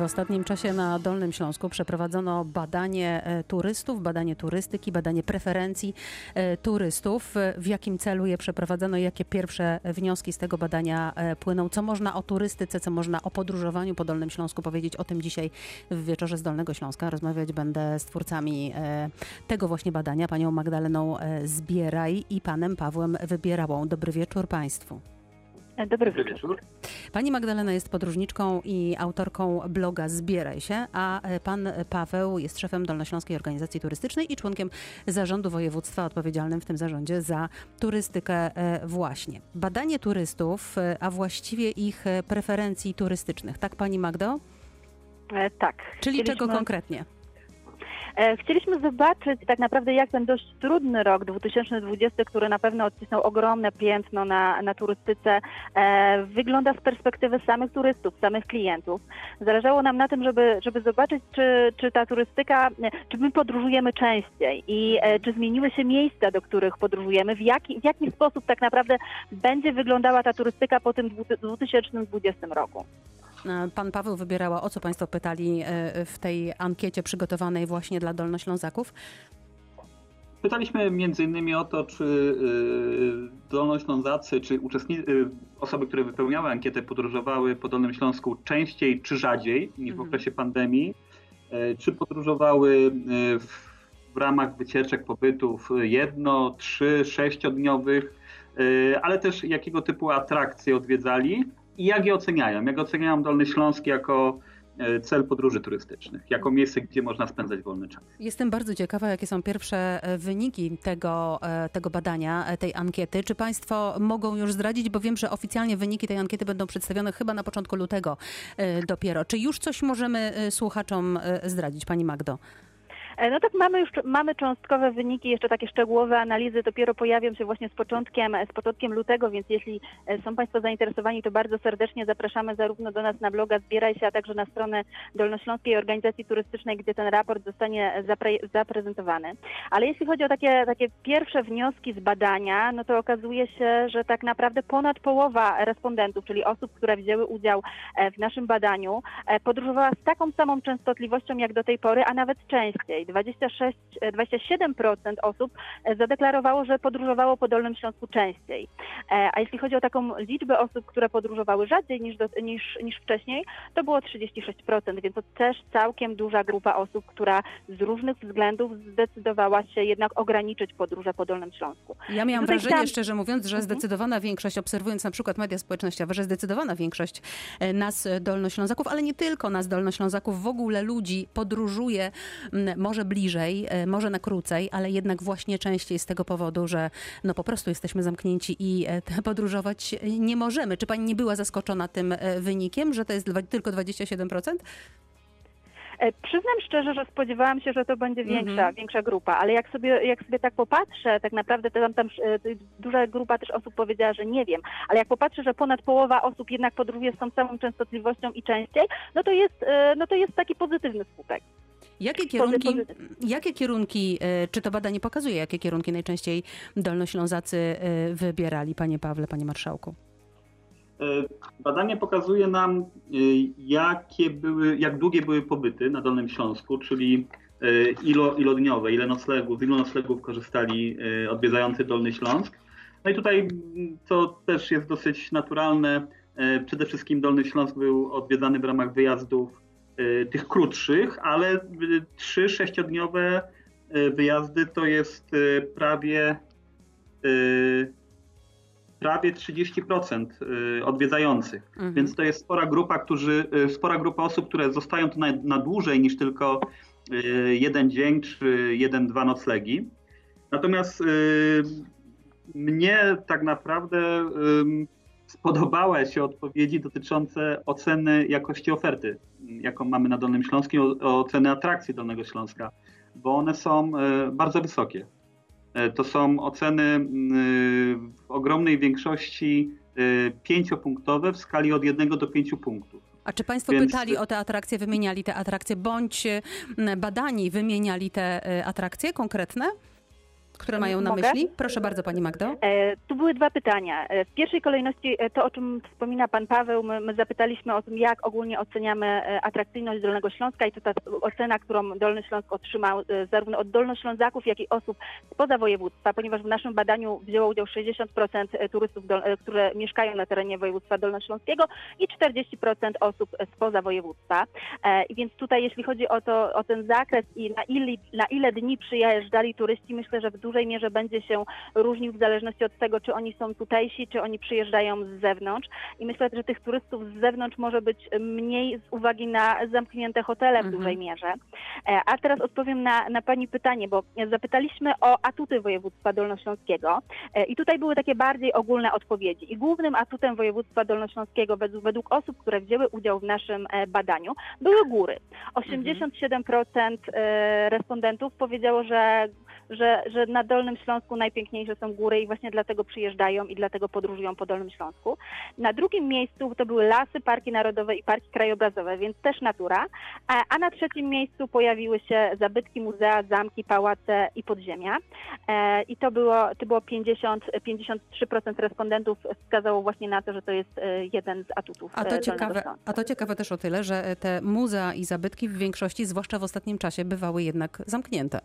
W ostatnim czasie na Dolnym Śląsku przeprowadzono badanie e, turystów, badanie turystyki, badanie preferencji e, turystów. W jakim celu je przeprowadzono? Jakie pierwsze wnioski z tego badania e, płyną? Co można o turystyce, co można o podróżowaniu po Dolnym Śląsku powiedzieć? O tym dzisiaj w wieczorze z Dolnego Śląska rozmawiać będę z twórcami tego właśnie badania, panią Magdaleną Zbieraj i panem Pawłem Wybierałą. Dobry wieczór Państwu. Dobry wieczór. Pani Magdalena jest podróżniczką i autorką bloga Zbieraj się, a e, pan Paweł jest szefem Dolnośląskiej Organizacji Turystycznej i członkiem zarządu województwa odpowiedzialnym w tym zarządzie za turystykę e, właśnie. Badanie turystów, e, a właściwie ich preferencji turystycznych. Tak pani Magdo? E, tak. Czyli czego Chcieliśmy- konkretnie? E, Chcieliśmy zobaczyć tak naprawdę, jak ten dość trudny rok 2020, który na pewno odcisnął ogromne piętno na, na turystyce, e, wygląda z perspektywy samych turystów, samych klientów. Zależało nam na tym, żeby, żeby zobaczyć, czy, czy ta turystyka, e, czy my podróżujemy częściej i czy zmieniły się miejsca, do których podróżujemy, w jaki, w jaki sposób tak naprawdę będzie wyglądała ta turystyka po tym dwu- 2020 roku. E, Pan Paweł wybierała, o co państwo pytali e, w tej ankiecie przygotowanej właśnie dla Dolnoślązaków. Pytaliśmy między innymi o to, czy y, Dolnoślązacy, czy uczestnicy, osoby, które wypełniały ankietę, podróżowały po Dolnym Śląsku częściej czy rzadziej niż w Mhm. okresie pandemii, czy podróżowały w, w ramach wycieczek, pobytów jedno, trzy, sześciodniowych, ale też jakiego typu atrakcje odwiedzali i jak je oceniają. Jak oceniają Dolny Śląsk jako y, cel podróży turystycznych, jako miejsce, gdzie można spędzać wolny czas. Jestem bardzo ciekawa, jakie są pierwsze e, wyniki tego, e, tego badania, e, tej ankiety. Czy Państwo mogą już zdradzić, bo wiem, że oficjalnie wyniki tej ankiety będą przedstawione chyba na początku lutego e, dopiero. Czy już coś możemy e, słuchaczom e, zdradzić, Pani Magdo? E, No tak, mamy już mamy cząstkowe wyniki, jeszcze takie szczegółowe analizy dopiero pojawią się właśnie z początkiem, z początkiem lutego, więc jeśli e, są Państwo zainteresowani, to bardzo serdecznie zapraszamy zarówno do nas na bloga Zbieraj się, a także na stronę Dolnośląskiej Organizacji Turystycznej, gdzie ten raport zostanie zapre- zaprezentowany. Ale jeśli chodzi o takie, takie pierwsze wnioski z badania, no to okazuje się, że tak naprawdę ponad połowa respondentów, czyli osób, które wzięły udział e, w naszym badaniu, podróżowała z taką samą częstotliwością jak do tej pory, a nawet częściej. 26, e, 27% osób e, zadeklarowało, że podróżowało po Dolnym Śląsku częściej. E, A jeśli chodzi o taką liczbę osób, które podróżowały rzadziej niż, do, niż, niż wcześniej, to było 36%, więc to też całkiem duża grupa osób, która z różnych względów zdecydowała się jednak ograniczyć podróże po Dolnym Śląsku. Ja miałam Tutaj wrażenie, chciałam- szczerze mówiąc, że Mhm. zdecydowana większość, obserwując na przykład media społecznościowe, że zdecydowana większość e, nas e, Dolnoślązaków, ale nie tylko nas Dolnoślązaków, w ogóle ludzi podróżuje m, może bliżej, e, może na krócej, ale jednak właśnie częściej z tego powodu, że no po prostu jesteśmy zamknięci i e, podróżować nie możemy. Czy pani nie była zaskoczona tym e, wynikiem, że to jest tylko 27%? E, Przyznam szczerze, że spodziewałam się, że to będzie większa, Mhm. większa grupa, ale jak sobie, jak sobie tak popatrzę, tak naprawdę to tam, tam duża grupa też osób powiedziała, że nie wiem, ale jak popatrzę, że ponad połowa osób jednak podróżuje z tą samą częstotliwością i częściej, no to jest, no to jest taki pozytywny skutek. Jakie kierunki, jakie kierunki, czy to badanie pokazuje, jakie kierunki najczęściej Dolnoślązacy e, wybierali, panie Pawle, panie marszałku? E, Badanie pokazuje nam, e, jakie były, jak długie były pobyty na Dolnym Śląsku, czyli ilo, ilodniowe, ile noclegów, ilu noclegów korzystali odwiedzający Dolny Śląsk. No i tutaj, co też jest dosyć naturalne, przede wszystkim Dolny Śląsk był odwiedzany w ramach wyjazdów tych krótszych, ale e, trzy sześciodniowe e, wyjazdy to jest prawie prawie 30% y, odwiedzających. Mhm. Więc to jest spora grupa, którzy, y, spora grupa osób, które zostają tu na, na dłużej niż tylko y, jeden dzień czy jeden, dwa noclegi. Natomiast y, mnie tak naprawdę spodobały się odpowiedzi dotyczące oceny jakości oferty, jaką mamy na Dolnym Śląsku, oceny atrakcji Dolnego Śląska, bo one są y, bardzo wysokie. E, To są oceny w ogromnej większości y, pięciopunktowe w skali od 1 do 5 punktów. A czy Państwo Więc- pytali o te atrakcje, wymieniali te atrakcje, bądź e, badani wymieniali te e, atrakcje konkretne? Które mają na Mogę? myśli? Proszę bardzo, Pani Magdo. E, Tu były dwa pytania. E, W pierwszej kolejności e, to, o czym wspomina pan Paweł, my, my zapytaliśmy o tym, jak ogólnie oceniamy e, atrakcyjność Dolnego Śląska i to ta ocena, którą Dolny Śląsk otrzymał zarówno od Dolnoślązaków, jak i osób spoza województwa, ponieważ w naszym badaniu wzięło udział 60% turystów, które mieszkają na terenie województwa dolnośląskiego i 40% osób spoza województwa. E, I więc tutaj, jeśli chodzi o, to, o ten zakres i na ile, na ile dni przyjeżdżali turyści, myślę, że w dużej mierze będzie się różnił w zależności od tego, czy oni są tutejsi, czy oni przyjeżdżają z zewnątrz. I myślę, że tych turystów z zewnątrz może być mniej z uwagi na zamknięte hotele w Mhm. dużej mierze. E, A teraz odpowiem na, na Pani pytanie, bo zapytaliśmy o atuty województwa dolnośląskiego E, i tutaj były takie bardziej ogólne odpowiedzi. I głównym atutem województwa dolnośląskiego według, według osób, które wzięły udział w naszym e, badaniu, były góry. 87% e, respondentów powiedziało, że że, że na Dolnym Śląsku najpiękniejsze są góry i właśnie dlatego przyjeżdżają i dlatego podróżują po Dolnym Śląsku. Na drugim miejscu to były lasy, parki narodowe i parki krajobrazowe, więc też natura. A, a na trzecim miejscu pojawiły się zabytki, muzea, zamki, pałace i podziemia. E, I to było, to było 50, 53% respondentów wskazało właśnie na to, że to jest e, jeden z atutów A e, to, Dolnego ciekawe, a to ciekawe też o tyle, że te muzea i zabytki w większości, zwłaszcza w ostatnim czasie, bywały jednak zamknięte.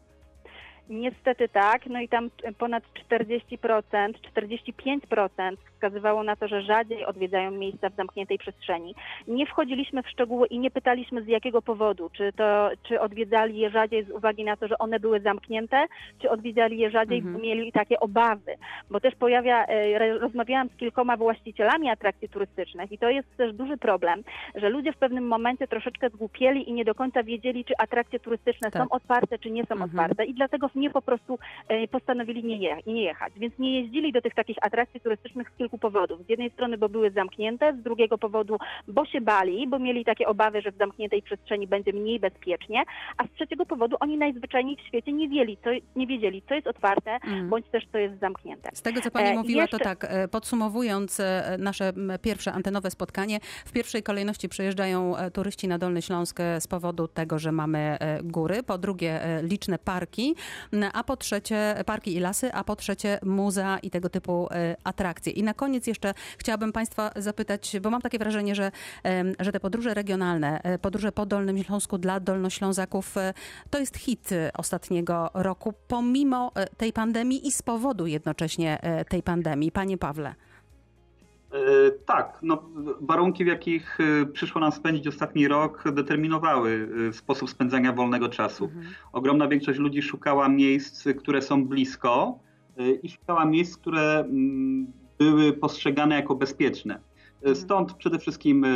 Niestety tak, no i tam ponad 40%, 45% wskazywało na to, że rzadziej odwiedzają miejsca w zamkniętej przestrzeni. Nie wchodziliśmy w szczegóły i nie pytaliśmy z jakiego powodu, czy to, czy odwiedzali je rzadziej z uwagi na to, że one były zamknięte, czy odwiedzali je rzadziej, Mhm. bo mieli takie obawy, bo też pojawia, e, rozmawiałam z kilkoma właścicielami atrakcji turystycznych i to jest też duży problem, że ludzie w pewnym momencie troszeczkę zgłupieli i nie do końca wiedzieli, czy atrakcje turystyczne Tak. są otwarte, czy nie są Mhm. otwarte i dlatego w nie po prostu e, postanowili nie, je, nie jechać. Więc nie jeździli do tych takich atrakcji turystycznych z kilku powodów. Z jednej strony, bo były zamknięte, z drugiego powodu, bo się bali, bo mieli takie obawy, że w zamkniętej przestrzeni będzie mniej bezpiecznie, a z trzeciego powodu oni najzwyczajniej w świecie nie wiedzieli, co, nie wiedzieli, co jest otwarte, Mm. bądź też co jest zamknięte. Z tego, co Pani E, mówiła, jeszcze- to tak, e, podsumowując e, nasze pierwsze antenowe spotkanie, w pierwszej kolejności przyjeżdżają e, turyści na Dolny Śląsk z powodu tego, że mamy góry, po drugie liczne parki, a po trzecie parki i lasy, a po trzecie muzea i tego typu atrakcje. I na koniec jeszcze chciałabym Państwa zapytać, bo mam takie wrażenie, że, że te podróże regionalne, e, podróże po Dolnym Śląsku dla Dolnoślązaków e, to jest hit e, ostatniego roku, pomimo tej pandemii i z powodu jednocześnie tej pandemii. Panie Pawle. Tak, no, warunki, w jakich przyszło nam spędzić ostatni rok, determinowały sposób spędzania wolnego czasu. Ogromna większość ludzi szukała miejsc, które są blisko i szukała miejsc, które mm, były postrzegane jako bezpieczne. E, Stąd przede wszystkim e,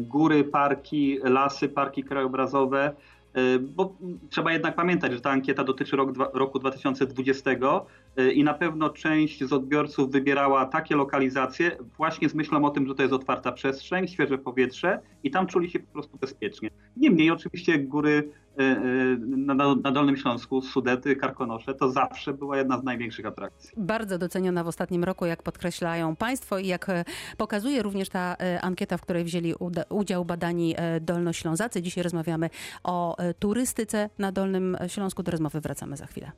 góry, parki, lasy, parki krajobrazowe. e, Bo trzeba jednak pamiętać, że ta ankieta dotyczy rok, roku 2020 e, i na pewno część z odbiorców wybierała takie lokalizacje właśnie z myślą o tym, że to jest otwarta przestrzeń, świeże powietrze i tam czuli się po prostu bezpiecznie. Niemniej oczywiście góry na, na Dolnym Śląsku, Sudety, Karkonosze to zawsze była jedna z największych atrakcji. Bardzo doceniona w ostatnim roku, jak podkreślają Państwo i jak e, pokazuje również ta e, ankieta, w której wzięli udział badani e, Dolnoślązacy. Dzisiaj rozmawiamy o turystyce na Dolnym Śląsku. Do rozmowy wracamy za chwilę.